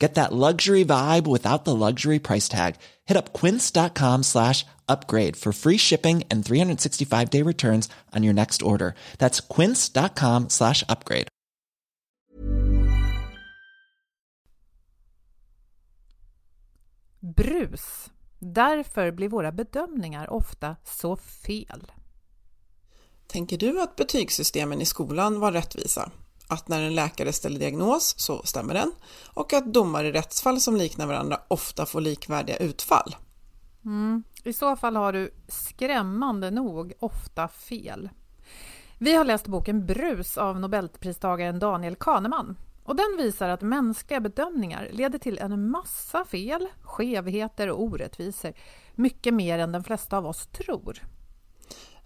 Get that luxury vibe without the luxury price tag. Hit up quince.com slash upgrade for free shipping and 365 day returns on your next order. That's quince.com slash upgrade. Brus. Därför blir våra bedömningar ofta så fel. Tänker du att betygssystemen i skolan var rättvisa? Att när en läkare ställer diagnos så stämmer den och att domar i rättsfall som liknar varandra ofta får likvärdiga utfall? Mm. I så fall har du skrämmande nog ofta fel. Vi har läst boken Brus av nobelpristagaren Daniel Kahneman och den visar att mänskliga bedömningar leder till en massa fel, skevheter och orättvisor. Mycket mer än de flesta av oss tror.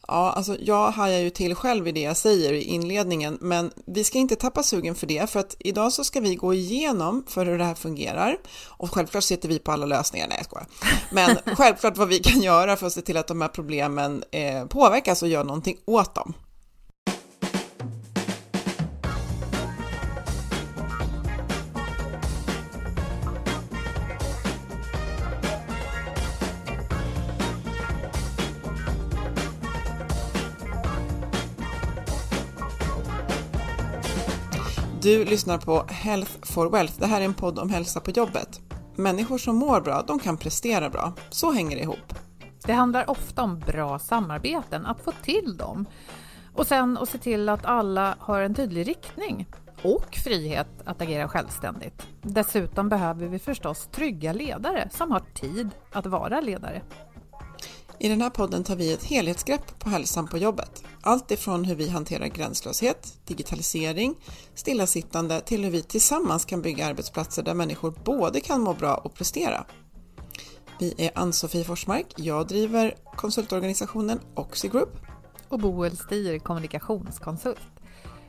Ja, alltså jag hajar ju till själv i det jag säger i inledningen, men vi ska inte tappa sugen för det, för att idag så ska vi gå igenom för hur det här fungerar. Och självklart sitter vi på alla lösningar, nej jag skojar. Men självklart vad vi kan göra för att se till att de här problemen eh, påverkas och gör någonting åt dem. Du lyssnar på Health for Wealth. Det här är en podd om hälsa på jobbet. Människor som mår bra, de kan prestera bra. Så hänger det ihop. Det handlar ofta om bra samarbeten, att få till dem. Och sen att se till att alla har en tydlig riktning och frihet att agera självständigt. Dessutom behöver vi förstås trygga ledare som har tid att vara ledare. I den här podden tar vi ett helhetsgrepp på hälsan på jobbet. Allt ifrån hur vi hanterar gränslöshet, digitalisering, stillasittande till hur vi tillsammans kan bygga arbetsplatser där människor både kan må bra och prestera. Vi är Ann-Sofie Forsmark, jag driver konsultorganisationen Oxigroup. Och Boel Stier, kommunikationskonsult.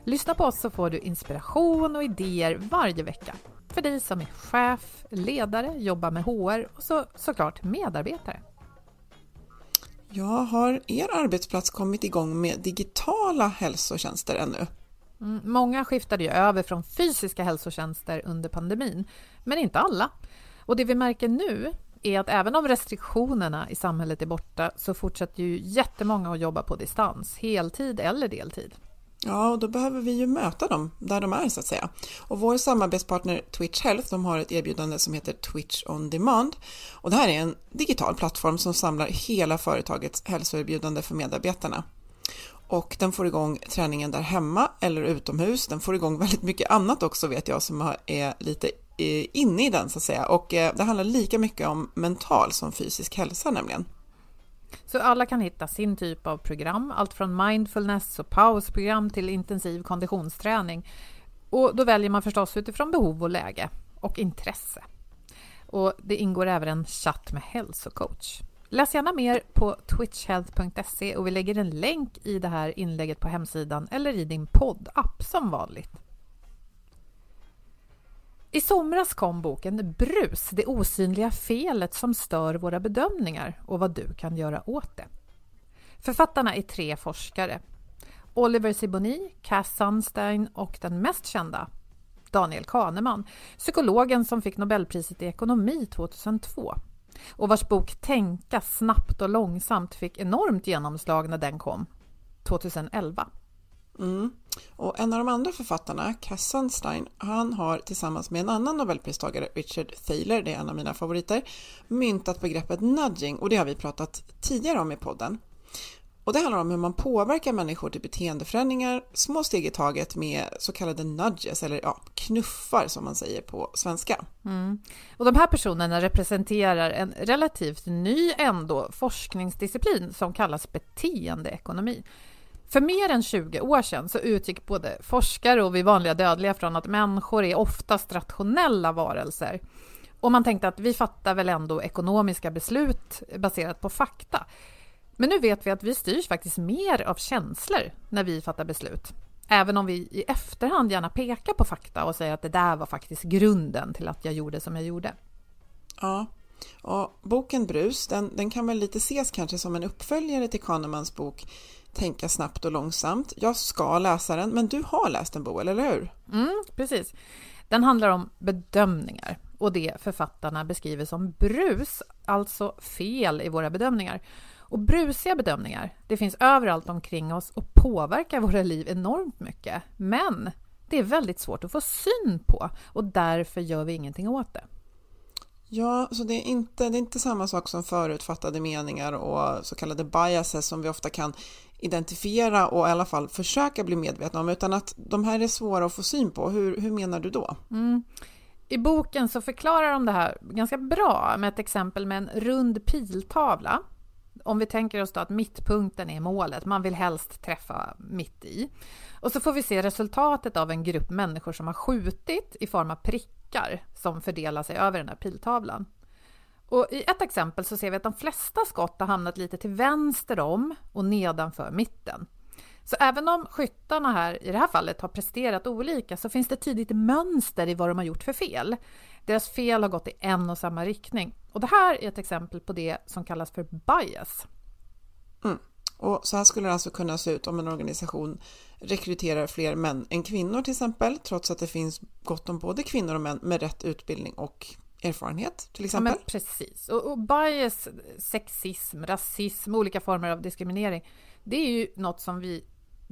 Lyssna på oss så får du inspiration och idéer varje vecka. För dig som är chef, ledare, jobbar med HR och så, såklart medarbetare. Ja, har er arbetsplats kommit igång med digitala hälsotjänster ännu? Mm, många skiftade ju över från fysiska hälsotjänster under pandemin, men inte alla. Och det vi märker nu är att även om restriktionerna i samhället är borta så fortsätter ju jättemånga att jobba på distans, heltid eller deltid. Ja, och då behöver vi ju möta dem där de är så att säga. Och vår samarbetspartner Twitch Health, de har ett erbjudande som heter Twitch On Demand. Och det här är en digital plattform som samlar hela företagets hälsoerbjudande för medarbetarna. Och den får igång träningen där hemma eller utomhus. Den får igång väldigt mycket annat också vet jag som är lite eh, inne i den så att säga. Och eh, det handlar lika mycket om mental som fysisk hälsa nämligen. Så alla kan hitta sin typ av program, allt från mindfulness och pausprogram till intensiv konditionsträning. Och då väljer man förstås utifrån behov och läge och intresse. Och det ingår även en chatt med hälsocoach. Läs gärna mer på twitchhealth.se och vi lägger en länk i det här inlägget på hemsidan eller i din poddapp som vanligt. I somras kom boken Brus, det osynliga felet som stör våra bedömningar och vad du kan göra åt det. Författarna är tre forskare Oliver Siboni, Cass Sunstein och den mest kända Daniel Kahneman, psykologen som fick Nobelpriset i ekonomi 2002 och vars bok Tänka snabbt och långsamt fick enormt genomslag när den kom 2011. Mm. Och en av de andra författarna, Cass Sunstein, han har tillsammans med en annan nobelpristagare, Richard Thaler, det är en av mina favoriter, myntat begreppet nudging och det har vi pratat tidigare om i podden. Och det handlar om hur man påverkar människor till beteendeförändringar, små steg i taget med så kallade nudges, eller ja, knuffar som man säger på svenska. Mm. Och de här personerna representerar en relativt ny ändå forskningsdisciplin som kallas beteendeekonomi. För mer än 20 år sedan så utgick både forskare och vi vanliga dödliga från att människor är oftast rationella varelser. Och man tänkte att vi fattar väl ändå ekonomiska beslut baserat på fakta. Men nu vet vi att vi styrs faktiskt mer av känslor när vi fattar beslut. Även om vi i efterhand gärna pekar på fakta och säger att det där var faktiskt grunden till att jag gjorde som jag gjorde. Ja, och boken Brus, den, den kan väl lite ses kanske som en uppföljare till Kahnemans bok Tänka snabbt och långsamt. Jag ska läsa den, men du har läst den Boel, eller hur? Mm, precis. Den handlar om bedömningar och det författarna beskriver som brus, alltså fel i våra bedömningar. Och brusiga bedömningar, det finns överallt omkring oss och påverkar våra liv enormt mycket. Men det är väldigt svårt att få syn på och därför gör vi ingenting åt det. Ja, så det är, inte, det är inte samma sak som förutfattade meningar och så kallade biases som vi ofta kan identifiera och i alla fall försöka bli medvetna om, utan att de här är svåra att få syn på. Hur, hur menar du då? Mm. I boken så förklarar de det här ganska bra med ett exempel med en rund piltavla. Om vi tänker oss då att mittpunkten är målet, man vill helst träffa mitt i. Och så får vi se resultatet av en grupp människor som har skjutit i form av prickar som fördelar sig över den här piltavlan. Och I ett exempel så ser vi att de flesta skott har hamnat lite till vänster om och nedanför mitten. Så även om skyttarna här i det här fallet har presterat olika så finns det tydligt mönster i vad de har gjort för fel. Deras fel har gått i en och samma riktning. Och det här är ett exempel på det som kallas för bias. Mm. Och så här skulle det alltså kunna se ut om en organisation rekryterar fler män än kvinnor till exempel, trots att det finns gott om både kvinnor och män med rätt utbildning och erfarenhet till exempel. Ja, precis. Och, och bias, sexism, rasism, olika former av diskriminering, det är ju något som vi,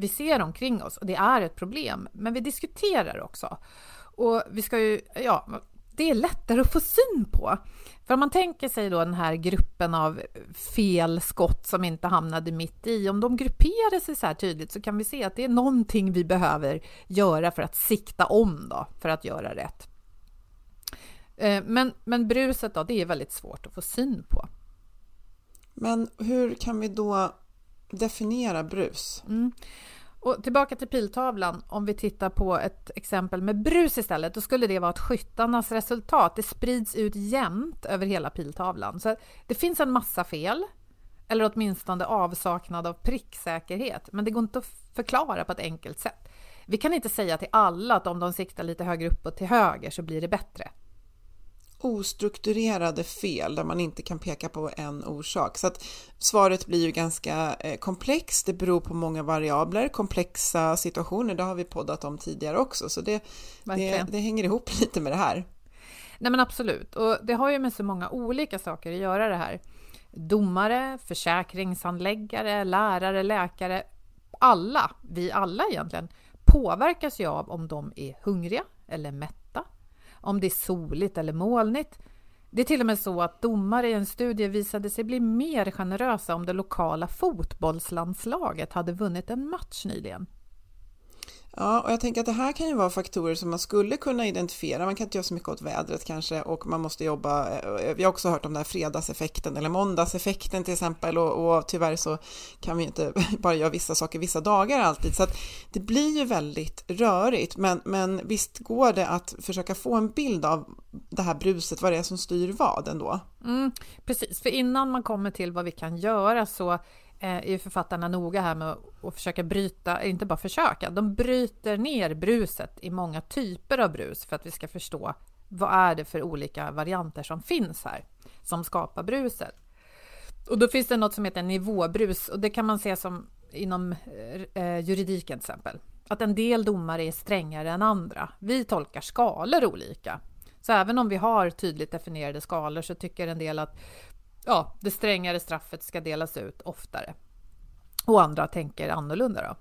vi ser omkring oss och det är ett problem. Men vi diskuterar också. Och vi ska ju, ja, det är lättare att få syn på. För om man tänker sig då den här gruppen av fel skott som inte hamnade mitt i, om de grupperar sig så här tydligt så kan vi se att det är någonting vi behöver göra för att sikta om då, för att göra rätt. Eh, men, men bruset då, det är väldigt svårt att få syn på. Men hur kan vi då definiera brus? Mm. Och tillbaka till piltavlan, om vi tittar på ett exempel med brus istället, då skulle det vara att skyttarnas resultat det sprids ut jämnt över hela piltavlan. Så det finns en massa fel, eller åtminstone avsaknad av pricksäkerhet, men det går inte att förklara på ett enkelt sätt. Vi kan inte säga till alla att om de siktar lite högre upp och till höger så blir det bättre ostrukturerade fel där man inte kan peka på en orsak. Så att svaret blir ju ganska eh, komplext. Det beror på många variabler, komplexa situationer. Det har vi poddat om tidigare också, så det, det, det, hänger ihop lite med det här. Nej men absolut, och det har ju med så många olika saker att göra det här. Domare, försäkringshandläggare, lärare, läkare, alla, vi alla egentligen, påverkas ju av om de är hungriga eller mätta om det är soligt eller molnigt. Det är till och med så att domare i en studie visade sig bli mer generösa om det lokala fotbollslandslaget hade vunnit en match nyligen. Ja, och jag tänker att det här kan ju vara faktorer som man skulle kunna identifiera. Man kan inte göra så mycket åt vädret kanske och man måste jobba. Eh, vi har också hört om den här fredagseffekten eller måndagseffekten till exempel och, och tyvärr så kan vi inte bara göra vissa saker vissa dagar alltid. Så att det blir ju väldigt rörigt. Men, men visst går det att försöka få en bild av det här bruset, vad det är som styr vad ändå? Mm, precis, för innan man kommer till vad vi kan göra så Eh, är ju författarna noga här med att försöka bryta, inte bara försöka, de bryter ner bruset i många typer av brus för att vi ska förstå vad är det för olika varianter som finns här som skapar bruset. Och då finns det något som heter nivåbrus och det kan man se som inom eh, juridiken till exempel. Att en del domare är strängare än andra. Vi tolkar skalor olika. Så även om vi har tydligt definierade skalor så tycker en del att ja, det strängare straffet ska delas ut oftare. Och andra tänker annorlunda då.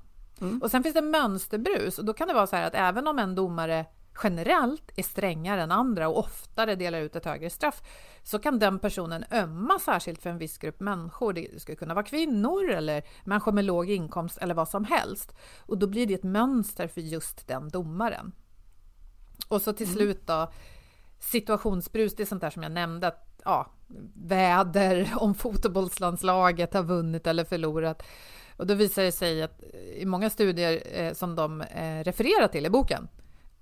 Mm. Och sen finns det mönsterbrus och då kan det vara så här att även om en domare generellt är strängare än andra och oftare delar ut ett högre straff så kan den personen ömma särskilt för en viss grupp människor. Det skulle kunna vara kvinnor eller människor med låg inkomst eller vad som helst. Och då blir det ett mönster för just den domaren. Och så till mm. slut då situationsbrus, det är sånt där som jag nämnde att ja, väder, om fotbollslandslaget har vunnit eller förlorat. Och då visar det sig att i många studier eh, som de eh, refererar till i boken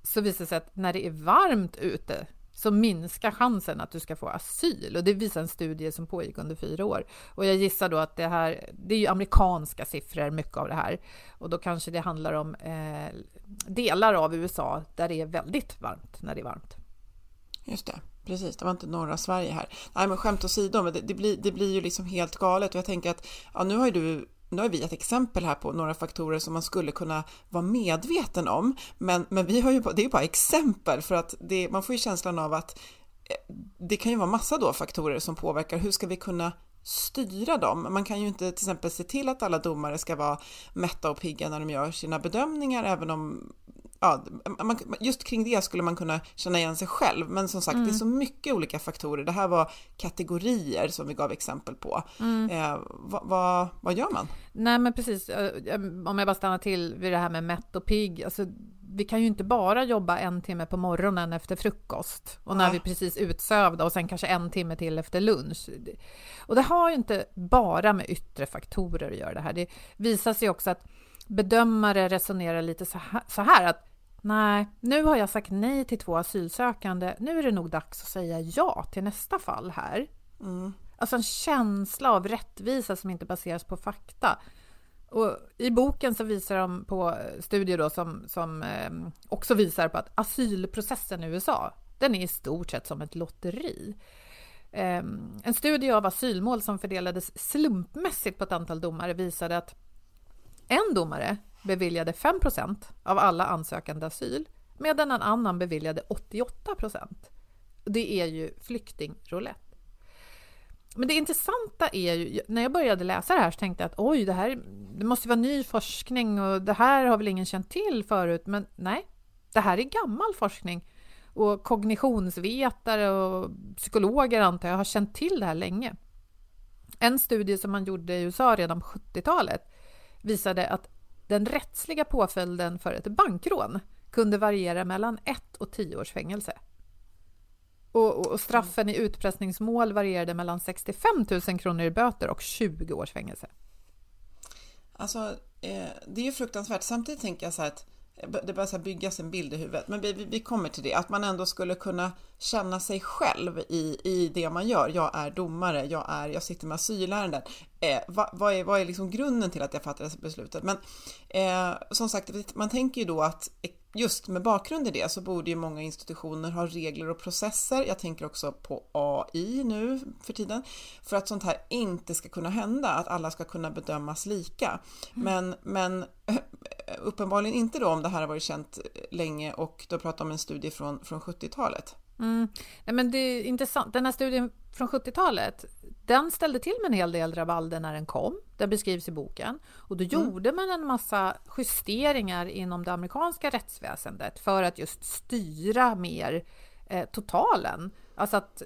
så visar det sig att när det är varmt ute så minskar chansen att du ska få asyl. Och det visar en studie som pågick under fyra år. Och jag gissar då att det här, det är ju amerikanska siffror, mycket av det här. Och då kanske det handlar om eh, delar av USA där det är väldigt varmt när det är varmt. Just det, precis. Det var inte norra Sverige här. Nej, men skämt åsido, det, det, blir, det blir ju liksom helt galet. Och jag tänker att ja, nu har ju du nu har vi ett exempel här på några faktorer som man skulle kunna vara medveten om, men, men vi har ju, det är ju bara exempel för att det, man får ju känslan av att eh, det kan ju vara massa då faktorer som påverkar. Hur ska vi kunna styra dem? Man kan ju inte till exempel se till att alla domare ska vara mätta och pigga när de gör sina bedömningar, även om ja, man, just kring det skulle man kunna känna igen sig själv. Men som sagt, mm. det är mm. så mycket olika faktorer. Det här var kategorier som vi gav exempel på. Mm. Eh, vad, vad, vad, gör man? Nej, men precis. Om jag bara stannar till vid det här med mätt och pigg. Alltså, vi kan ju inte bara jobba en timme på morgonen efter frukost och när Nej. vi precis utsövda och sen kanske en timme till efter lunch. Och det har ju inte bara med yttre faktorer att göra det här. Det visar sig också att bedömare resonerar lite så här, att nej, nu har jag sagt nej till två asylsökande. Nu är det nog dags att säga ja till nästa fall här. Mm. Alltså en känsla av rättvisa som inte baseras på fakta. Och I boken så visar de på studier då som, som eh, också visar på att asylprocessen i USA, den är i stort sett som ett lotteri. Eh, en studie av asylmål som fördelades slumpmässigt på ett antal domare visade att en domare beviljade 5% av alla ansökande asyl medan en annan beviljade 88% Det är ju flyktingroulette. Men det intressanta är ju, när jag började läsa det här så tänkte jag att oj, det här det måste vara ny forskning och det här har väl ingen känt till förut, men nej, det här är gammal forskning. Och kognitionsvetare och psykologer antar jag har känt till det här länge. En studie som man gjorde i USA redan på 70-talet visade att den rättsliga påföljden för ett bankrån kunde variera mellan ett och tio års fängelse. Och, och, straffen i utpressningsmål varierade mellan 65 000 kronor i böter och 20 års fängelse. Alltså, eh, det är ju fruktansvärt. Samtidigt tänker jag så här att eh, det börjar byggas en bild i huvudet, men vi, vi, kommer till det, att man ändå skulle kunna känna sig själv i, i det man gör. Jag är domare, jag, är, jag sitter med asylärenden. Eh, vad, vad, är, vad är liksom grunden till att jag fattar det beslutet? Men eh, som sagt, man tänker ju då att just med bakgrund i det så borde ju många institutioner ha regler och processer. Jag tänker också på AI nu för tiden för att sånt här inte ska kunna hända, att alla ska kunna bedömas lika. Mm. Men, men uppenbarligen inte då om det här har varit känt länge och då pratar om en studie från, från 70-talet. Mm. Nej, men det är intressant. Den här studien från 70-talet, den ställde till med en hel del rabalder när den kom. Den beskrivs i boken. Och då mm. gjorde man en massa justeringar inom det amerikanska rättsväsendet för att just styra mer eh, totalen. Alltså att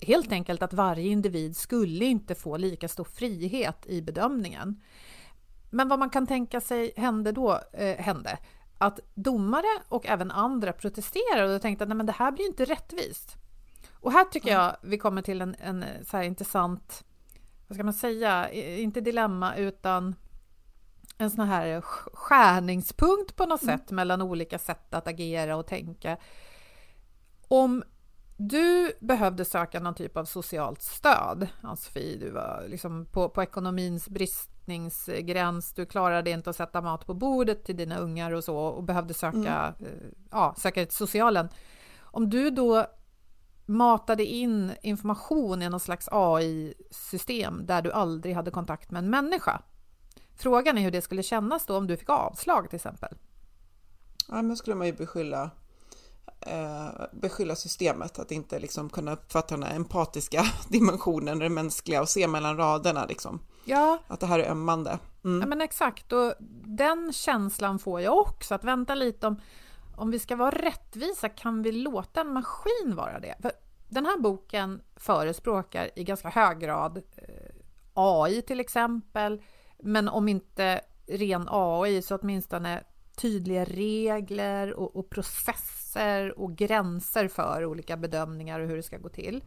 helt enkelt att varje individ skulle inte få lika stor frihet i bedömningen. Men vad man kan tänka sig hände då, eh, hände att domare och även andra protesterade och tänkte att nej, men det här blir inte rättvist. Och här tycker jag vi kommer till en, en så här intressant, vad ska man säga, inte dilemma utan en sån här skärningspunkt på något mm. sätt mellan olika sätt att agera och tänka. Om du behövde söka någon typ av socialt stöd, Ann-Sofie, du var liksom på, på ekonomins bristningsgräns, du klarade inte att sätta mat på bordet till dina ungar och så och behövde söka, mm. Eh, ja, söka till socialen. Om du då matade in information i någon slags AI-system där du aldrig hade kontakt med en människa. Frågan är hur det skulle kännas då om du fick avslag till exempel. Ja, men skulle man ju beskylla beskylla systemet att inte liksom kunna uppfatta den här empatiska dimensionen, det mänskliga och se mellan raderna liksom. Ja. Att det här är ömmande. Mm. Ja, men exakt, och den känslan får jag också, att vänta lite om, om vi ska vara rättvisa, kan vi låta en maskin vara det? För den här boken förespråkar i ganska hög grad eh, AI till exempel, men om inte ren AI så åtminstone tydliga regler och, och, processer och gränser för olika bedömningar och hur det ska gå till.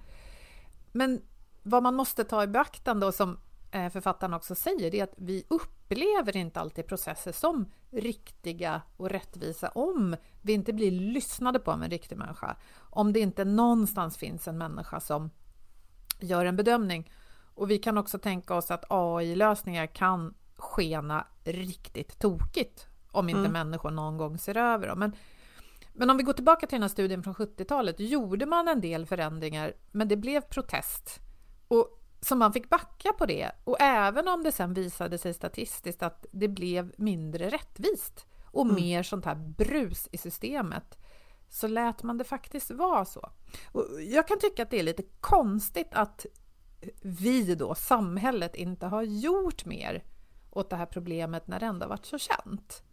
Men vad man måste ta i beaktande och som eh, författaren också säger, det är att vi upplever inte alltid processer som riktiga och rättvisa om vi inte blir lyssnade på av en riktig människa. Om det inte någonstans finns en människa som gör en bedömning. Och vi kan också tänka oss att AI-lösningar kan skena riktigt tokigt om inte mm. människor någon gång ser över dem. Men, men om vi går tillbaka till den här studien från 70-talet, gjorde man en del förändringar, men det blev protest. Och så man fick backa på det. Och även om det sen visade sig statistiskt att det blev mindre rättvist och mm. mer sånt här brus i systemet, så lät man det faktiskt vara så. Och jag kan tycka att det är lite konstigt att vi då, samhället, inte har gjort mer åt det här problemet när det ändå varit så känt.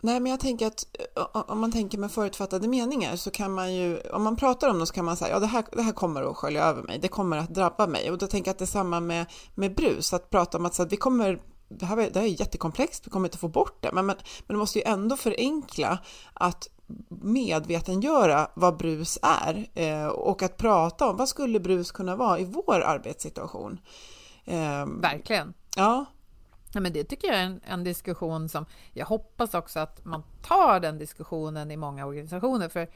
Nej, men jag tänker att om man tänker med förutfattade meningar så kan man ju, om man pratar om dem så kan man säga, ja det här, det här kommer att skölja över mig, det kommer att drabba mig. Och då tänker jag att det är samma med, med brus, att prata om att, så att vi kommer det här, det här är jättekomplext, vi kommer inte få bort det, men, men, men det måste ju ändå förenkla att medvetengöra vad brus är eh, och att prata om vad skulle brus kunna vara i vår arbetssituation. Eh, Verkligen. Ja, Ja, men det tycker jag är en, en, diskussion som jag hoppas också att man tar den diskussionen i många organisationer. För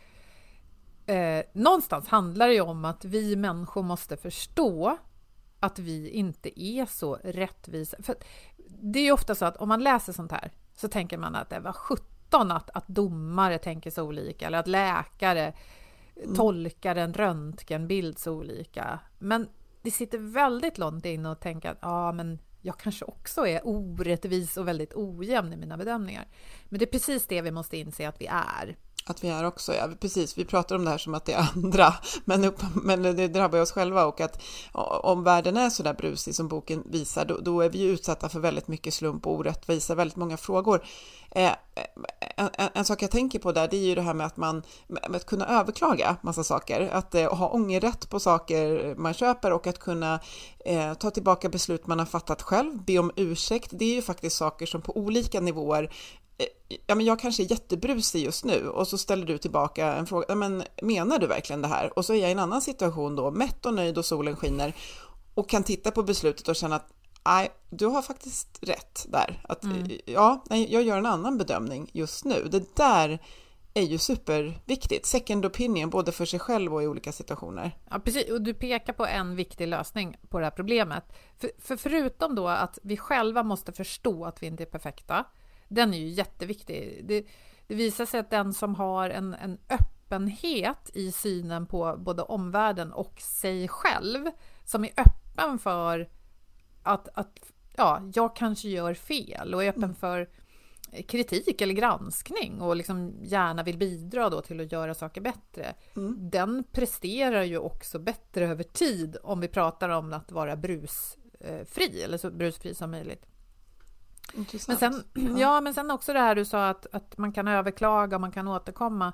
eh, någonstans handlar det ju om att vi människor måste förstå att vi inte är så rättvisa. För det är ju ofta så att om man läser sånt här så tänker man att det var 17 att, att domare tänker så olika eller att läkare mm. tolkar en röntgenbild så olika. Men det sitter väldigt långt in och tänka att ja, men jag kanske också är orättvis och väldigt ojämn i mina bedömningar. Men det är precis det vi måste inse att vi är. Att vi är också, ja precis, vi pratar om det här som att det är andra, men, upp, men det drabbar oss själva och att om världen är så där brusig som boken visar, då, då är vi ju utsatta för väldigt mycket slump och orättvisa, väldigt många frågor. Eh, en, en, en, sak jag tänker på där, det är ju det här med att man, med att kunna överklaga massa saker, att eh, ha ångerrätt på saker man köper och att kunna eh, ta tillbaka beslut man har fattat själv, be om ursäkt, det är ju faktiskt saker som på olika nivåer ja, men jag kanske är jättebrusig just nu och så ställer du tillbaka en fråga, men menar du verkligen det här? Och så är jag i en annan situation då, mätt och nöjd och solen skiner och kan titta på beslutet och känna att nej, du har faktiskt rätt där. Att, mm. Ja, jag gör en annan bedömning just nu. Det där är ju superviktigt. Second opinion, både för sig själv och i olika situationer. Ja, precis. Och du pekar på en viktig lösning på det här problemet. För, för förutom då att vi själva måste förstå att vi inte är perfekta, den är ju jätteviktig. Det, det visar sig att den som har en, en öppenhet i synen på både omvärlden och sig själv, som är öppen för att, att ja, jag kanske gör fel och är öppen mm. för kritik eller granskning och liksom gärna vill bidra då till att göra saker bättre. Mm. Den presterar ju också bättre över tid om vi pratar om att vara brusfri eller så brusfri som möjligt. Men sen, ja, men sen också det här du sa att, att man kan överklaga och man kan återkomma.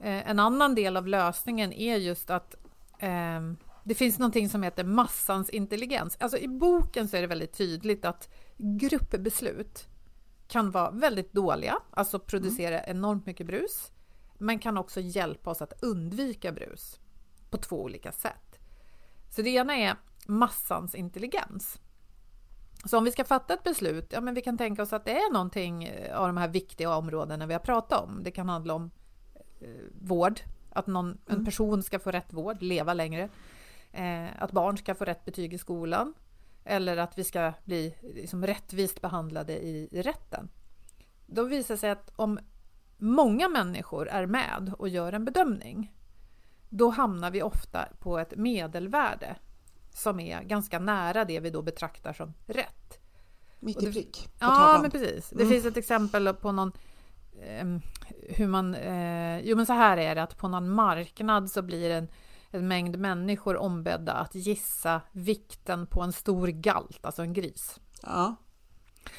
Eh, en annan del av lösningen är just att eh, det finns någonting som heter massans intelligens. Alltså i boken så är det väldigt tydligt att gruppbeslut kan vara väldigt dåliga, alltså producera mm. enormt mycket brus, men kan också hjälpa oss att undvika brus på två olika sätt. Så det ena är massans intelligens. Så om vi ska fatta ett beslut, ja men vi kan tänka oss att det är någonting eh, av de här viktiga områdena vi har pratat om. Det kan handla om eh, vård, att någon, mm. en person ska få rätt vård, leva längre. Eh, att barn ska få rätt betyg i skolan. Eller att vi ska bli liksom, rättvist behandlade i, i rätten. Då visar det sig att om många människor är med och gör en bedömning, då hamnar vi ofta på ett medelvärde som är ganska nära det vi då betraktar som rätt. Mitt i prick på Ja, tavlan. men precis. Det finns ett exempel på någon eh, hur man... Eh, jo, men så här är det att på någon marknad så blir en, en mängd människor ombedda att gissa vikten på en stor galt, alltså en gris. Ja.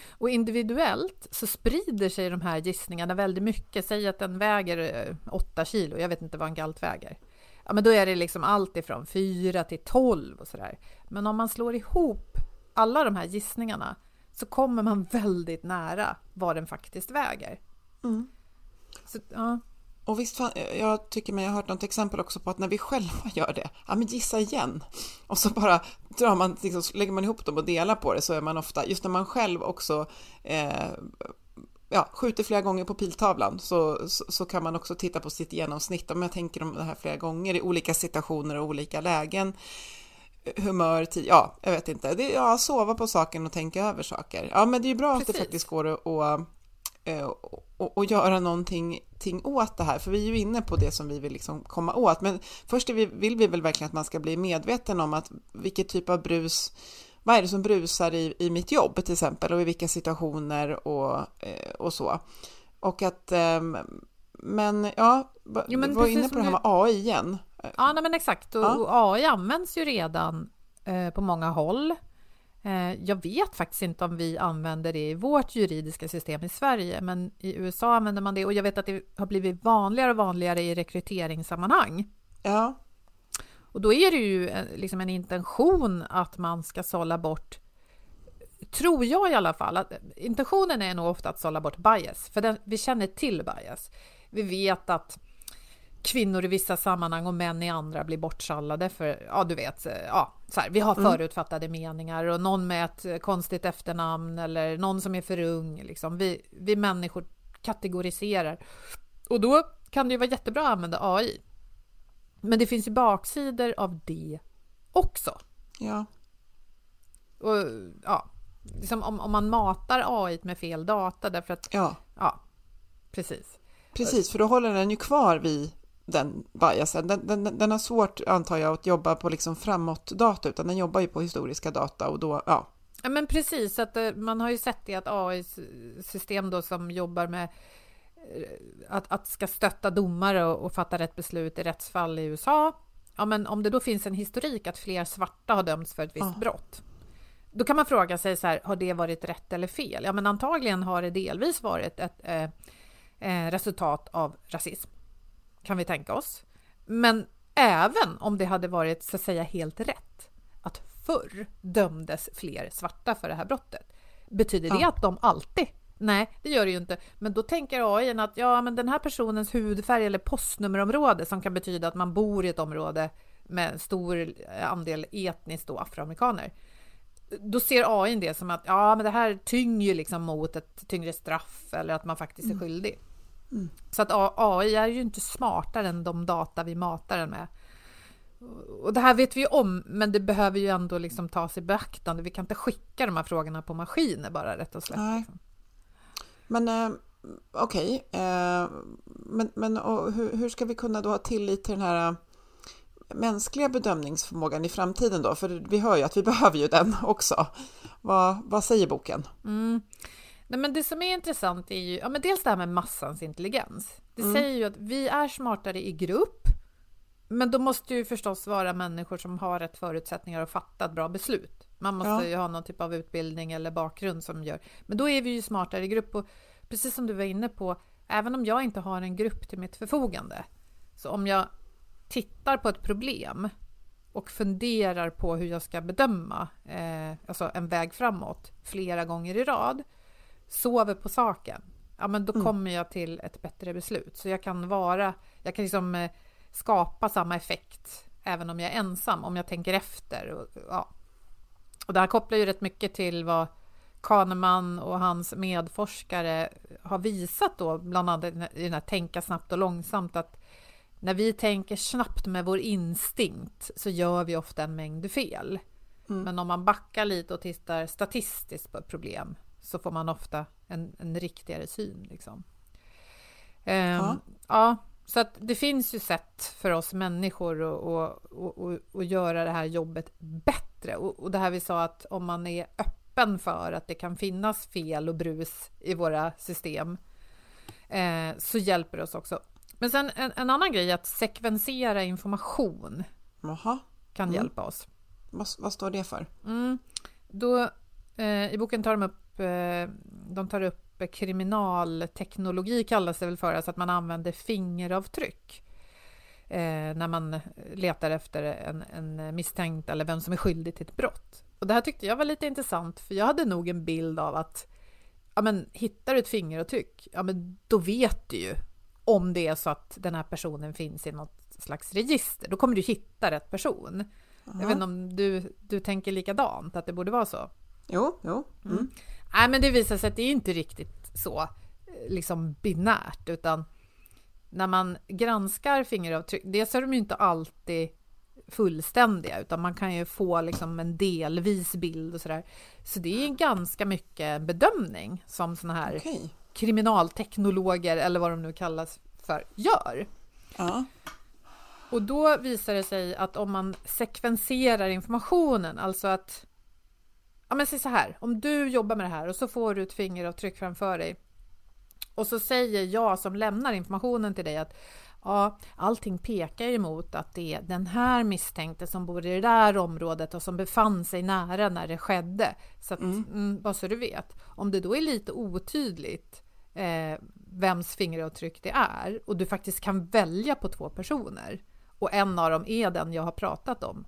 Och individuellt så sprider sig de här gissningarna väldigt mycket. Säg att den väger eh, 8 kilo, jag vet inte vad en galt väger. Ja, men då är det liksom allt ifrån 4 till 12 och sådär. Men om man slår ihop alla de här gissningarna så kommer man väldigt nära vad den faktiskt väger. Mm. Så, ja. Och visst, jag tycker mig ha hört något exempel också på att när vi själva gör det, ja men gissa igen. Och så bara drar man, liksom, lägger man ihop dem och delar på det så är man ofta, just när man själv också eh, ja, skjuter flera gånger på piltavlan så, så, så, kan man också titta på sitt genomsnitt. Om jag tänker om det här flera gånger i olika situationer och olika lägen humör, tid, ja, jag vet inte. Det, ja, sova på saken och tänka över saker. Ja, men det är ju bra Precis. att det faktiskt går att, att, att, att göra någonting ting åt det här, för vi är ju inne på det som vi vill liksom komma åt. Men först vi, vill vi väl verkligen att man ska bli medveten om att vilket typ av brus, vad är det som brusar i, i mitt jobb till exempel och i vilka situationer och, eh, och så. Och att, ehm, men ja, Jo, men var inne på det här med AI igen. Ja, nej, men exakt. Och, Ja. och AI används ju redan eh, på många håll. Eh, jag vet faktiskt inte om vi använder det i vårt juridiska system i Sverige, men i USA använder man det och jag vet att det har blivit vanligare och vanligare i rekryteringssammanhang. Ja, Och då är det ju eh, liksom en intention att man ska sålla bort tror jag i alla fall, att intentionen är nog ofta att sålla bort bias, för den, vi känner till bias. Vi vet att kvinnor i vissa sammanhang och män i andra blir bortsallade för, ja du vet, eh, ja, så här, vi har förutfattade meningar och någon med ett konstigt efternamn eller någon som är för ung. Liksom. Vi, vi människor kategoriserar. Och då kan det ju vara jättebra att använda AI. Men det finns ju baksidor av det också. ja, Och, ja, liksom om, om man matar AI med fel data därför att, ja. ja, precis. Precis, för då håller den ju kvar vid den biasen. Den, den, den har svårt, antar jag, att jobba på liksom framåt-data, utan den jobbar ju på historiska data och då, ja. Ja, men precis, att eh, man har ju sett det att AI-system då som jobbar med eh, att, att ska stötta domare och, och fatta rätt beslut i rättsfall i USA. Ja, men om det då finns en historik att fler svarta har dömts för ett visst Ja. brott. Då kan man fråga sig så här, har det varit rätt eller fel? Ja, men antagligen har det delvis varit ett eh, eh, resultat av rasism, kan vi tänka oss. Men även om det hade varit så att säga helt rätt, att förr dömdes fler svarta för det här brottet. Betyder det Ja. att de alltid? Nej, det gör det ju inte. Men då tänker AI att ja, men den här personens hudfärg eller postnummerområde som kan betyda att man bor i ett område med en stor andel etniskt då afroamerikaner. Då ser AI det som att ja, men det här tynger liksom mot ett tyngre straff eller att man faktiskt är skyldig. Så att AI är ju inte smartare än de data vi matar den med. Och det här vet vi ju om, men det behöver ju ändå liksom tas i beaktande. Vi kan inte skicka de här frågorna på maskiner bara rätt och slätt. Nej. Liksom. Men eh, okej, eh, men, men och hur, hur ska vi kunna då ha tillit till den här eh, mänskliga bedömningsförmågan i framtiden då? För vi hör ju att vi behöver ju den också. Vad, vad säger boken? Mm. Nej, men det som är intressant är ju ja, men dels det här med massans intelligens. Det säger ju att vi är smartare i grupp, men då måste ju förstås vara människor som har rätt förutsättningar att fatta ett bra beslut. Man måste Ja. ju ha någon typ av utbildning eller bakgrund som gör. Men då är vi ju smartare i grupp och precis som du var inne på, även om jag inte har en grupp till mitt förfogande, så om jag tittar på ett problem och funderar på hur jag ska bedöma eh, alltså en väg framåt flera gånger i rad, sover på saken, ja men då kommer jag till ett bättre beslut. Så jag kan vara, jag kan liksom eh, skapa samma effekt även om jag är ensam, om jag tänker efter. Och, ja. och det här kopplar ju rätt mycket till vad Kahneman och hans medforskare har visat då, bland annat i den här Tänka snabbt och långsamt, att när vi tänker snabbt med vår instinkt så gör vi ofta en mängd fel. Men om man backar lite och tittar statistiskt på ett problem så får man ofta en, en riktigare syn. Liksom. Ehm, Ja. ja, så att det finns ju sätt för oss människor att, att, att, att göra det här jobbet bättre. Och, och det här vi sa att om man är öppen för att det kan finnas fel och brus i våra system eh, så hjälper det oss också. Men sen en, en annan grej att sekvensera information Jaha. kan Mm. hjälpa oss. Vad, vad står det för? Mm. Då, eh, I boken tar de upp, eh, de tar upp kriminalteknologi kallas det väl för, alltså att man använder fingeravtryck eh, när man letar efter en, en misstänkt eller vem som är skyldig till ett brott. Och det här tyckte jag var lite intressant, för jag hade nog en bild av att ja, men, hittar du ett fingeravtryck, ja, men då vet du ju om det är så att den här personen finns i något slags register. Då kommer du hitta rätt person. Jag vet inte om du, du tänker likadant, att det borde vara så? Jo, jo. Mm. Nej, men det visar sig att det är inte riktigt så eh, liksom binärt, utan när man granskar fingeravtryck, dels är de ju inte alltid fullständiga, utan man kan ju få liksom en delvis bild och sådär. Så det är ganska mycket bedömning som såna här Okej. kriminalteknologer, eller vad de nu kallas för, gör. Ja. Och då visar det sig att om man sekvenserar informationen, alltså att... Ja, men säg så här, om du jobbar med det här och så får du ett fingeravtryck framför dig och så säger jag som lämnar informationen till dig att ja, allting pekar emot att det är den här misstänkte som bor i det där området och som befann sig nära när det skedde. Så att, mm, bara så du vet. Om det då är lite otydligt eh, vems fingeravtryck det är och du faktiskt kan välja på två personer och en av dem är den jag har pratat om,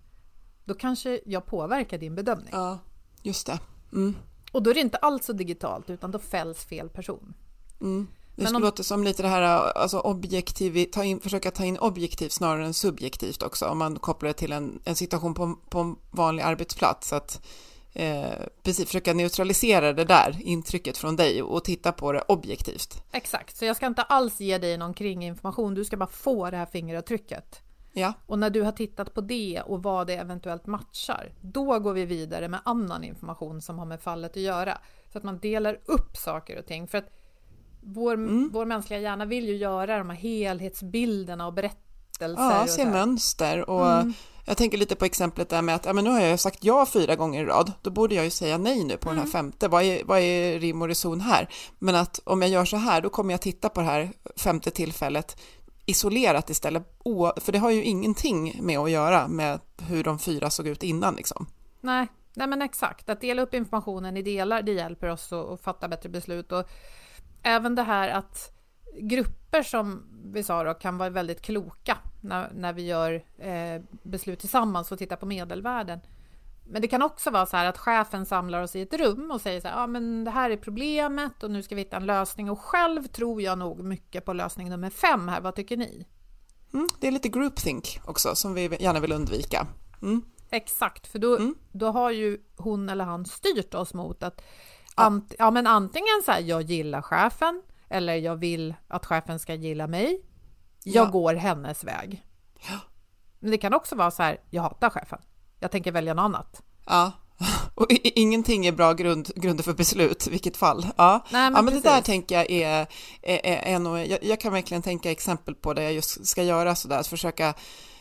då kanske jag påverkar din bedömning. ja, just det. Mm. Och då är det inte alls så digitalt, utan då fälls fel person. Mm. Det skulle om- låta som lite det här, alltså objektiv, ta in, försöka ta in objektivt snarare än subjektivt också, om man kopplar det till en, en situation på, på en vanlig arbetsplats. Att, eh, precis, försöka neutralisera det där intrycket från dig och titta på det objektivt. Exakt, så jag ska inte alls ge dig någon kringinformation, du ska bara få det här fingeravtrycket. Ja, Och när du har tittat på det och vad det eventuellt matchar, då går vi vidare med annan information som har med fallet att göra. Så att man delar upp saker och ting. För att vår, Mm. vår mänskliga hjärna vill ju göra de här helhetsbilderna och berättelser. ja se mönster och Mm. jag tänker lite på exemplet där med att ja, men nu har jag sagt ja fyra gånger i rad, då borde jag ju säga nej nu på den Mm. här femte. Vad är, vad är rim och reson här? Men att om jag gör så här, då kommer jag titta på det här femte tillfället isolerat istället, för det har ju ingenting med att göra med hur de fyra såg ut innan liksom. Nej, nej men exakt. Att dela upp informationen i delar, det hjälper oss att, att fatta bättre beslut. Och även det här att grupper som vi sa då, kan vara väldigt kloka när, när vi gör eh, beslut tillsammans och tittar på medelvärden. Men det kan också vara så här att chefen samlar oss i ett rum och säger så här, ja men det här är problemet och nu ska vi hitta en lösning och själv tror jag nog mycket på lösning nummer fem här, vad tycker ni? Mm, det är lite groupthink också som vi gärna vill undvika. Mm. Exakt, för då, Mm. då har ju hon eller han styrt oss mot att ant, ja, men antingen så här, jag gillar chefen eller jag vill att chefen ska gilla mig. Jag Ja. går hennes väg. Ja. Men det kan också vara så här, jag hatar chefen. Jag tänker välja något annat. Ja, och ingenting är bra grund, grunder för beslut, vilket fall. Ja, Nej, men ja, men det där tänker jag är, är, är, är nog, jag, jag kan verkligen tänka exempel på det jag just ska göra sådär, att försöka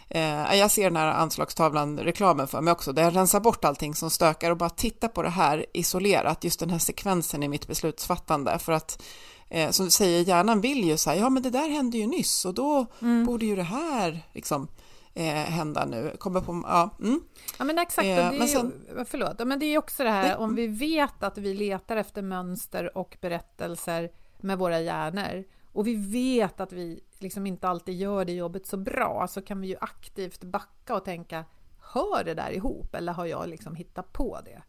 Eh, jag ser den här anslagstavlan, reklamen för mig också, där jag rensar bort allting som stökar och bara titta på det här isolerat, just den här sekvensen i mitt beslutsfattande. För att, eh, som du säger, hjärnan vill ju säga, ja men det där hände ju nyss och då Mm. borde ju det här liksom eh, hända nu. Kommer på, ja, mm. Ja men exakt, Eh, det är, men ju- sen- förlåt, Ja, men det är också det här Nej. om vi vet att vi letar efter mönster och berättelser med våra hjärnor och vi vet att vi liksom inte alltid gör det jobbet så bra så kan vi ju aktivt backa och tänka hör det där ihop eller har jag liksom hittat på det?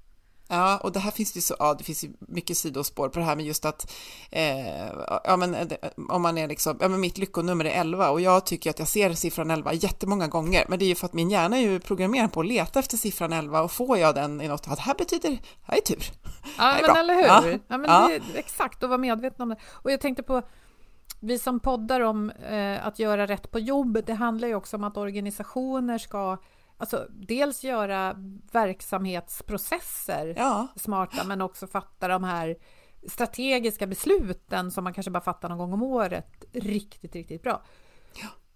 Ja, och det här finns ju så, ja, det finns ju mycket sidospår på det här med just att, eh, ja men eh, om man är liksom, ja men mitt lyckonummer är 11 och jag tycker att jag ser siffran 11 jättemånga gånger, men det är ju för att min hjärna är ju programmerad på att leta efter siffran 11 och får jag den i något, ja, det här betyder, det här är tur. Ja, är men bra. eller hur? Ja. Ja. men Ja. Det, exakt, och vara medveten om det. Och jag tänkte på, vi som poddar om eh, att göra rätt på jobbet, det handlar ju också om att organisationer ska alltså, dels göra verksamhetsprocesser Ja, smarta, men också fatta de här strategiska besluten som man kanske bara fattar någon gång om året riktigt, riktigt bra.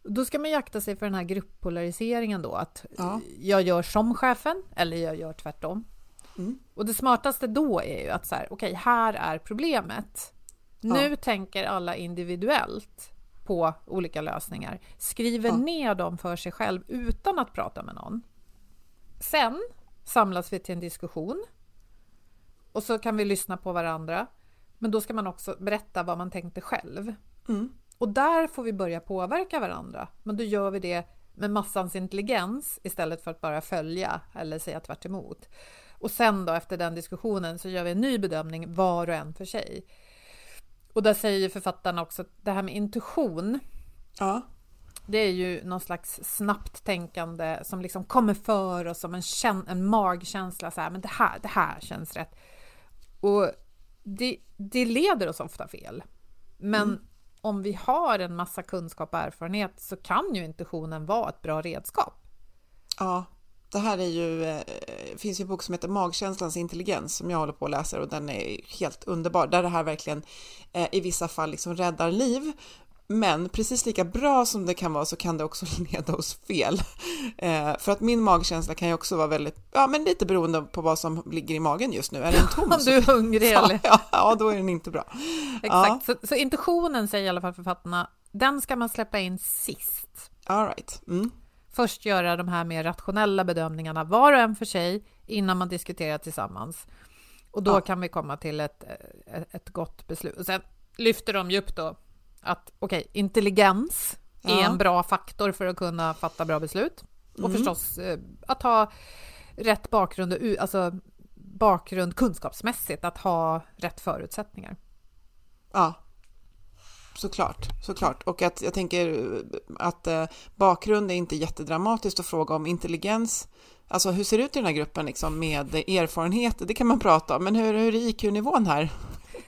Då ska man ju akta sig för den här grupppolariseringen då, att Ja. jag gör som chefen eller jag gör tvärtom. Mm. Och det smartaste då är ju att så här, okej, okay, här är problemet. Nu Ja. tänker alla individuellt på olika lösningar, skriver Ja. ner dem för sig själv utan att prata med någon. Sen samlas vi till en diskussion och så kan vi lyssna på varandra. Men då ska man också berätta vad man tänkte själv. Mm. Och där får vi börja påverka varandra. Men då gör vi det med massans intelligens istället för att bara följa eller säga tvärt emot. Och sen då efter den diskussionen så gör vi en ny bedömning var och en för sig. Och där säger författarna också att det här med intuition, Ja. det är ju någon slags snabbt tänkande som liksom kommer för oss som en, en magkänsla, så här, men det här, det här känns rätt. Och det, det leder oss ofta fel. Men om vi har en massa kunskap och erfarenhet så kan ju intuitionen vara ett bra redskap. Ja, det här är ju, eh, finns ju en bok som heter Magkänslans intelligens som jag håller på att läsa och den är helt underbar. Där det här verkligen eh, i vissa fall liksom räddar liv. Men precis lika bra som det kan vara så kan det också leda oss fel. Eh, för att min magkänsla kan ju också vara väldigt, ja men lite beroende på vad som ligger i magen just nu. Är den tom Om du är hungrig eller... ja, ja, då är den inte bra. Exakt. Så, så intuitionen säger i alla fall författarna, den ska man släppa in sist. All right. Mm. Först göra de här mer rationella bedömningarna var och en för sig innan man diskuterar tillsammans. Och då Ja. kan vi komma till ett, ett, ett gott beslut. Och sen lyfter de ju upp då att okej, intelligens är Ja. en bra faktor för att kunna fatta bra beslut. Och Mm. förstås eh, att ha rätt bakgrund, och, alltså bakgrund kunskapsmässigt, att ha rätt förutsättningar. Ja, såklart, såklart. Och att jag tänker att eh, bakgrund är inte jättedramatiskt att fråga om intelligens. Alltså hur ser det ut i den här gruppen liksom, med erfarenhet? Det kan man prata om, men hur, hur är IQ-nivån här?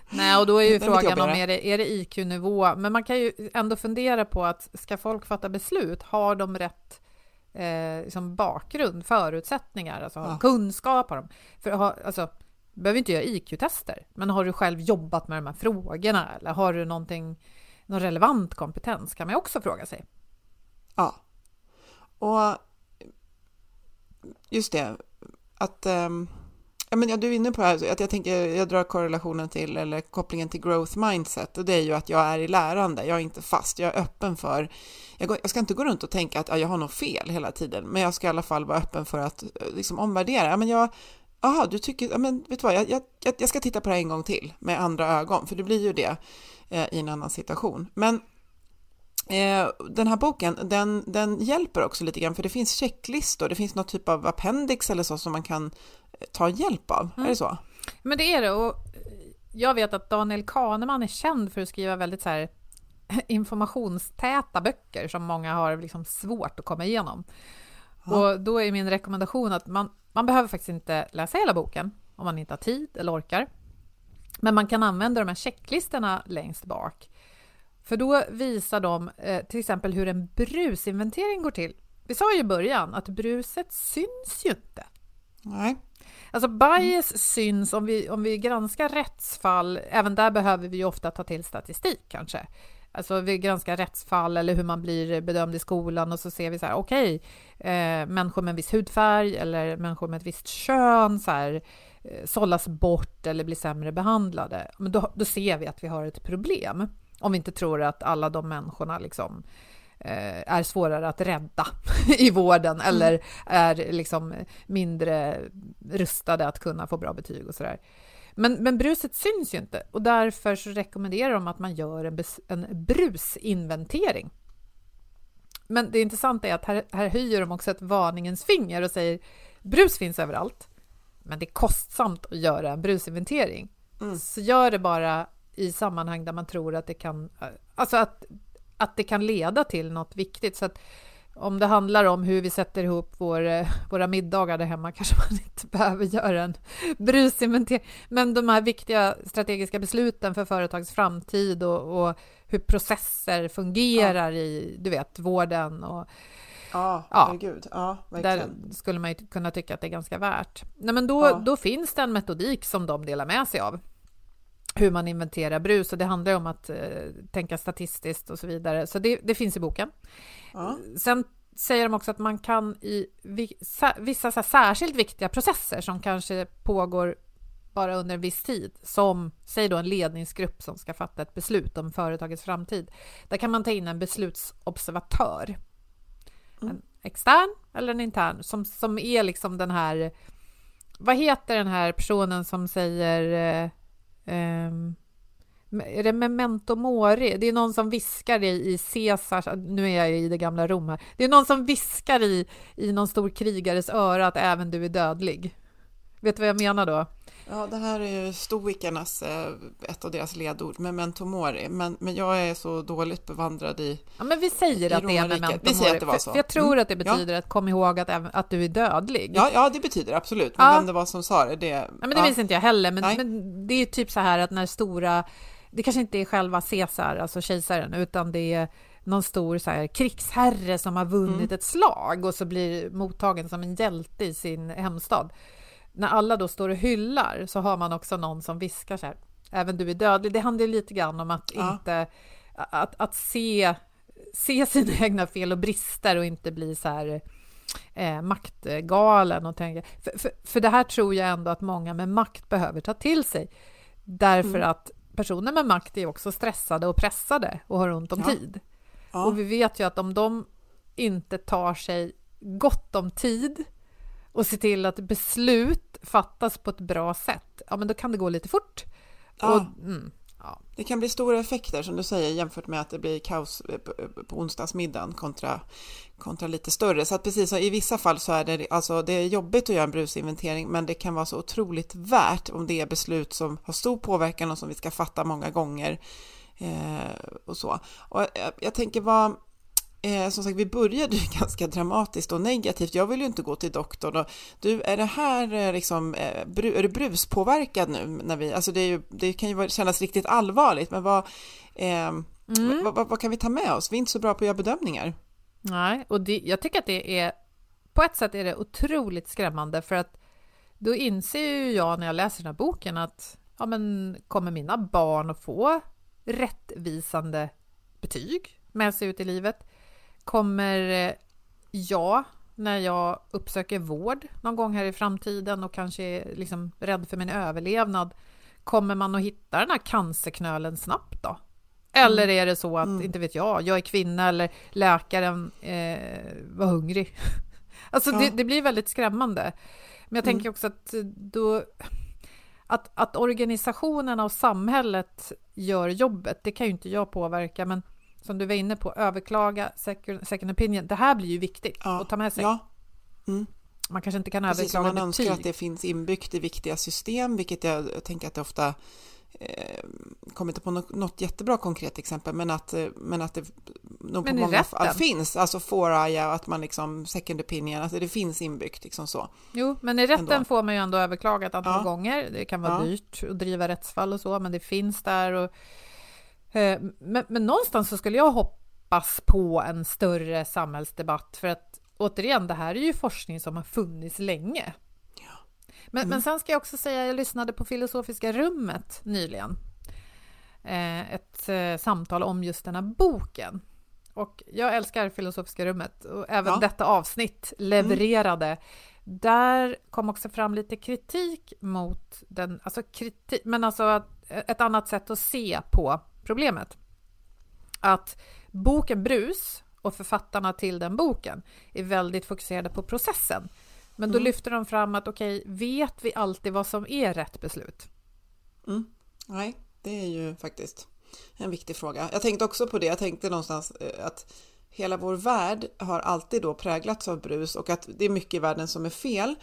Nej, och då är ju frågan om är det, är det IQ-nivå, men man kan ju ändå fundera på att ska folk fatta beslut, har de rätt eh, liksom bakgrund, förutsättningar, alltså Ja. kunskap, har de, för ha, alltså, behöver inte göra IQ-tester, men har du själv jobbat med de här frågorna eller har du någonting, någon relevant kompetens kan man också fråga sig. Ja. Och just det, att ehm, ja, men du är inne på det här, att jag tänker, jag drar korrelationen till, eller kopplingen till growth mindset, och det är ju att jag är i lärande, jag är inte fast, jag är öppen för, jag, går, jag ska inte gå runt och tänka att ja, jag har något fel hela tiden, men jag ska i alla fall vara öppen för att eh, liksom omvärdera, ja, men jag, Jaha, du tycker, ja, men vet du vad, jag, jag, jag ska titta på det här en gång till med andra ögon, för det blir ju det eh, i en annan situation. Men Eh, den här boken, den, den hjälper också lite grann för det finns checklistor, det finns någon typ av appendix eller så som man kan eh, ta hjälp av. Är det så? Men det är det och jag vet att Daniel Kahneman är känd för att skriva väldigt så här informationstäta böcker som många har liksom svårt att komma igenom. Och då är min rekommendation att man, man behöver faktiskt inte läsa hela boken om man inte har tid eller orkar. Men man kan använda de här checklistorna längst bak. För då visar de eh, till exempel hur en brusinventering går till. Vi sa ju i början att bruset syns ju inte. Nej. Alltså bias syns om vi, om vi granskar rättsfall, även där behöver vi ju ofta ta till statistik kanske. Alltså vi granskar rättsfall eller hur man blir bedömd i skolan och så ser vi så här, okej, eh, människor med en viss hudfärg eller människor med ett visst kön så här, eh, sållas bort eller blir sämre behandlade. Men då, då ser vi att vi har ett problem. Om vi inte tror att alla de människorna liksom eh, är svårare att rädda i vården eller är liksom mindre rustade att kunna få bra betyg och sådär. Men, men bruset syns ju inte och därför så rekommenderar de att man gör en, en brusinventering. Men det intressanta är att här, här höjer de också ett varningens finger och säger brus finns överallt, men det är kostsamt att göra en brusinventering. Så gör det bara i sammanhang där man tror att det kan, alltså att, att det kan leda till något viktigt. Så att om det handlar om hur vi sätter ihop vår, eh, våra middagar där hemma kanske man inte behöver göra en brusinventering. Men de här viktiga strategiska besluten för företags framtid och, och hur processer fungerar i, du vet, vården och Ja, Ja. herregud. Ja, där skulle man ju kunna tycka att det är ganska värt. Nej, men då, Ja. då finns det en metodik som de delar med sig av. Hur man inventerar brus och det handlar om att eh, tänka statistiskt och så vidare. Så det, det finns i boken. Ja. Sen säger de också att man kan i vissa så särskilt viktiga processer som kanske pågår bara under en viss tid, som säg då en ledningsgrupp som ska fatta ett beslut om företagets framtid. Där kan man ta in en beslutsobservatör. Mm. En extern eller en intern som, som är liksom den här... Vad heter den här personen som säger... Eh, är det memento mori? Det är någon som viskar i, i Caesars... Nu är jag i det gamla Rom här. Det är någon som viskar i, i någon stor krigares öra att även du är dödlig. Vet du vad jag menar då? Ja, det här är ju stoikernas, eh, ett av deras ledord, memento mori. Men, men jag är så dåligt bevandrad i Ja, men vi säger att det är memento vi säger att det var så. För, för jag tror mm. att det betyder ja. att kom ihåg att, att du är dödlig. Ja, ja det betyder absolut. Men ja. vem det var som sa det, det... Ja, men det ja. minns inte jag heller. Men, men det är typ så här att när stora... Det kanske inte är själva Caesar, alltså kejsaren, utan det är någon stor så här, krigsherre som har vunnit mm. ett slag och så blir mottagen som en hjälte i sin hemstad när alla då står och hyllar så har man också någon som viskar så här, även du är dödlig. Det handlar lite grann om att ja. inte, att, att se, se sina egna fel och brister och inte bli så här eh, maktgalen och tänka, för, för, för, det här tror jag ändå att många med makt behöver ta till sig, därför mm. att personer med makt är också stressade och pressade och har ont om ja. tid. Ja. Och vi vet ju att om de inte tar sig gott om tid och se till att beslut fattas på ett bra sätt, ja men då kan det gå lite fort. Ja. Och, mm, ja. Det kan bli stora effekter som du säger jämfört med att det blir kaos på onsdagsmiddagen kontra, kontra lite större. Så att precis som i vissa fall så är det, alltså det är jobbigt att göra en brusinventering men det kan vara så otroligt värt om det är beslut som har stor påverkan och som vi ska fatta många gånger. Eh, och så. Och jag, jag tänker vad Eh, som sagt, vi började ju ganska dramatiskt och negativt. Jag vill ju inte gå till doktorn. Och, du, är det här eh, liksom, eh, är du bruspåverkad nu? När vi, alltså det, ju, det kan ju kännas riktigt allvarligt, men vad, eh, mm. vad, vad, vad, kan vi ta med oss? Vi är inte så bra på att göra bedömningar. Nej, och det, jag tycker att det är, på ett sätt är det otroligt skrämmande, för att då inser ju jag när jag läser den här boken att, ja men kommer mina barn att få rättvisande betyg med sig ut i livet? Kommer eh, jag, när jag uppsöker vård någon gång här i framtiden och kanske är liksom rädd för min överlevnad, kommer man att hitta den här cancerknölen snabbt då? Eller mm. är det så att, mm. inte vet jag, jag är kvinna eller läkaren eh, var hungrig? alltså ja. det, det, blir väldigt skrämmande. Men jag mm. tänker också att då... Att, att organisationerna och samhället gör jobbet, det kan ju inte jag påverka, men som du var inne på, överklaga second, second opinion. Det här blir ju viktigt ja. att ta med sig. Ja. Mm. Man kanske inte kan Precis överklaga man betyg. önskar att det finns inbyggt i viktiga system, vilket jag, jag tänker att det ofta eh, kommer inte på något, något, jättebra konkret exempel, men att, eh, men att det nog men på många fall finns, alltså foraja, att man liksom second opinion, alltså det finns inbyggt liksom så. Jo, men i rätten ändå. får man ju ändå överklaga ett antal ja. gånger. Det kan vara ja. dyrt att driva rättsfall och så, men det finns där och men, men någonstans så skulle jag hoppas på en större samhällsdebatt för att återigen, det här är ju forskning som har funnits länge. Men, mm. men sen ska jag också säga, jag lyssnade på Filosofiska rummet nyligen. Eh, ett eh, samtal om just den här boken. Och jag älskar Filosofiska rummet och även ja. detta avsnitt levererade. Mm. Där kom också fram lite kritik mot den, alltså kritik, men alltså ett annat sätt att se på problemet. Att boken Brus och författarna till den boken är väldigt fokuserade på processen. Men då mm. lyfter de fram att okej, okay, vet vi alltid vad som är rätt beslut? Mm. Nej, det är ju faktiskt en viktig fråga. Jag tänkte också på det, jag tänkte någonstans eh, att hela vår värld har alltid då präglats av brus och att det är mycket i världen som är fel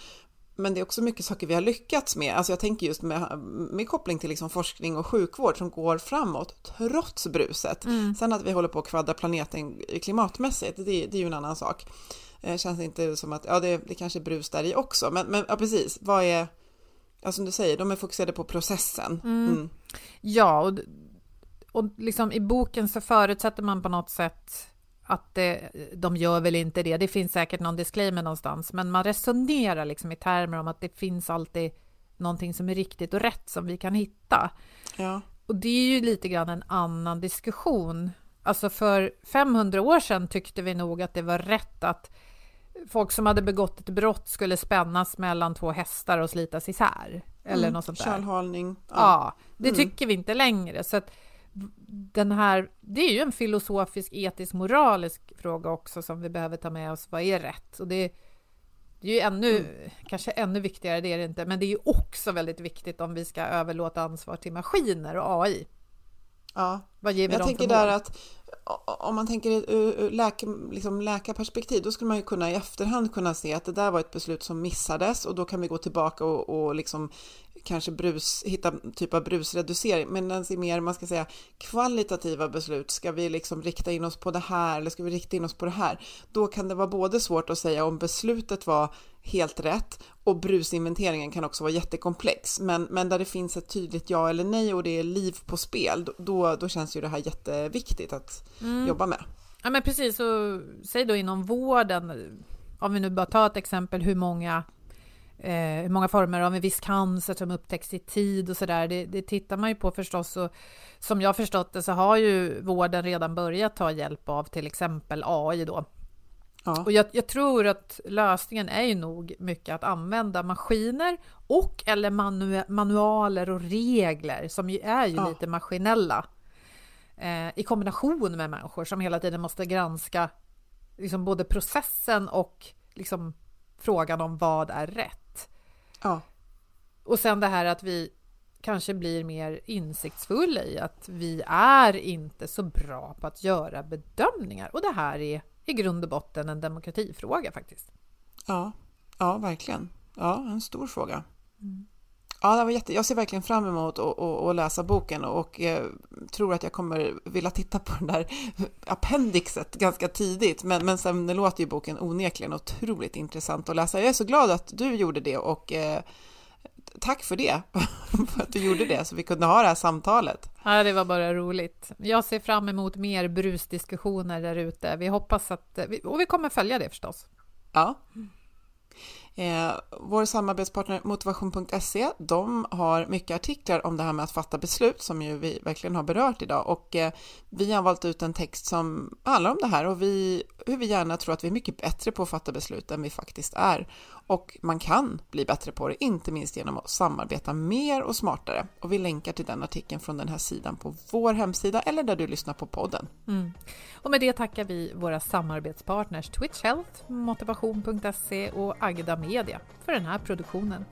men det är också mycket saker vi har lyckats med. Alltså jag tänker just med, med koppling till liksom forskning och sjukvård som går framåt trots bruset. Mm. Sen att vi håller på att kvadra planeten klimatmässigt, det, det är ju en annan sak. Det eh, känns inte som att, ja det, det kanske är brus där i också, men, men ja, precis, vad är, ja som du säger, de är fokuserade på processen. Mm. Mm. Ja, och, och liksom i boken så förutsätter man på något sätt att det, de gör väl inte det. Det finns säkert någon disclaimer någonstans, men man resonerar liksom i termer om att det finns alltid någonting som är riktigt och rätt som vi kan hitta. Ja. Och det är ju lite grann en annan diskussion Alltså för 500 år sedan tyckte vi nog att det var rätt att folk som hade begått ett brott skulle spännas mellan två hästar och slitas isär. Eller mm, något sånt där. Kärlhalning. Ja, ja det mm. tycker vi inte längre. Så att den här, det är ju en filosofisk, etisk, moralisk fråga också som vi behöver ta med oss. Vad är rätt? Och det, det är ju ännu, mm. kanske ännu viktigare, det är det inte, men det är ju också väldigt viktigt om vi ska överlåta ansvar till maskiner och AI. Ja, Vad ger vi jag tänker där att om man tänker ur läka, liksom läkarperspektiv, då skulle man ju kunna i efterhand kunna se att det där var ett beslut som missades och då kan vi gå tillbaka och, och liksom kanske brus, hitta typ av brusreducering, men den ser mer, man ska säga kvalitativa beslut. Ska vi liksom rikta in oss på det här eller ska vi rikta in oss på det här? Då kan det vara både svårt att säga om beslutet var helt rätt och brusinventeringen kan också vara jättekomplex. Men, men där det finns ett tydligt ja eller nej och det är liv på spel, då, då känns ju det här jätteviktigt att mm. jobba med. Ja men precis, och säg då inom vården, om vi nu bara tar ett exempel hur många eh, många former av en viss cancer som upptäcks i tid och så där. Det, det, tittar man ju på förstås och som jag förstått det så har ju vården redan börjat ta hjälp av till exempel AI då. Ja. Och jag, jag, tror att lösningen är ju nog mycket att använda maskiner och eller manu manualer och regler som ju är ju ja. lite maskinella eh, i kombination med människor som hela tiden måste granska liksom både processen och liksom frågan om vad är rätt. Ja. Och sen det här att vi kanske blir mer insiktsfulla i att vi är inte så bra på att göra bedömningar. Och det här är i grund och botten en demokratifråga faktiskt. Ja, ja verkligen. Ja, en stor fråga. Mm. Ja, det var jätte... Jag ser verkligen fram emot att läsa boken och eh, tror att jag kommer vilja titta på den där appendixet ganska tidigt. Men, men sen låter ju boken onekligen otroligt intressant att läsa. Jag är så glad att du gjorde det och eh, tack för det, för att du gjorde det, så vi kunde ha det här samtalet. Ja, det var bara roligt. Jag ser fram emot mer brusdiskussioner där ute. Vi hoppas att, och vi kommer följa det förstås. Ja. Eh, vår samarbetspartner motivation.se, de har mycket artiklar om det här med att fatta beslut som ju vi verkligen har berört idag och eh, vi har valt ut en text som handlar om det här och vi, hur vi gärna tror att vi är mycket bättre på att fatta beslut än vi faktiskt är. Och man kan bli bättre på det, inte minst genom att samarbeta mer och smartare. Och vi länkar till den artikeln från den här sidan på vår hemsida eller där du lyssnar på podden. Mm. Och med det tackar vi våra samarbetspartners Twitch Health, motivation.se och Agda Media för den här produktionen.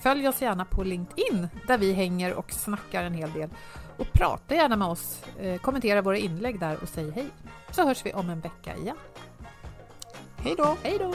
Följ oss gärna på LinkedIn där vi hänger och snackar en hel del. Och prata gärna med oss, eh, kommentera våra inlägg där och säg hej. Så hörs vi om en vecka igen. Hej då! Hej då!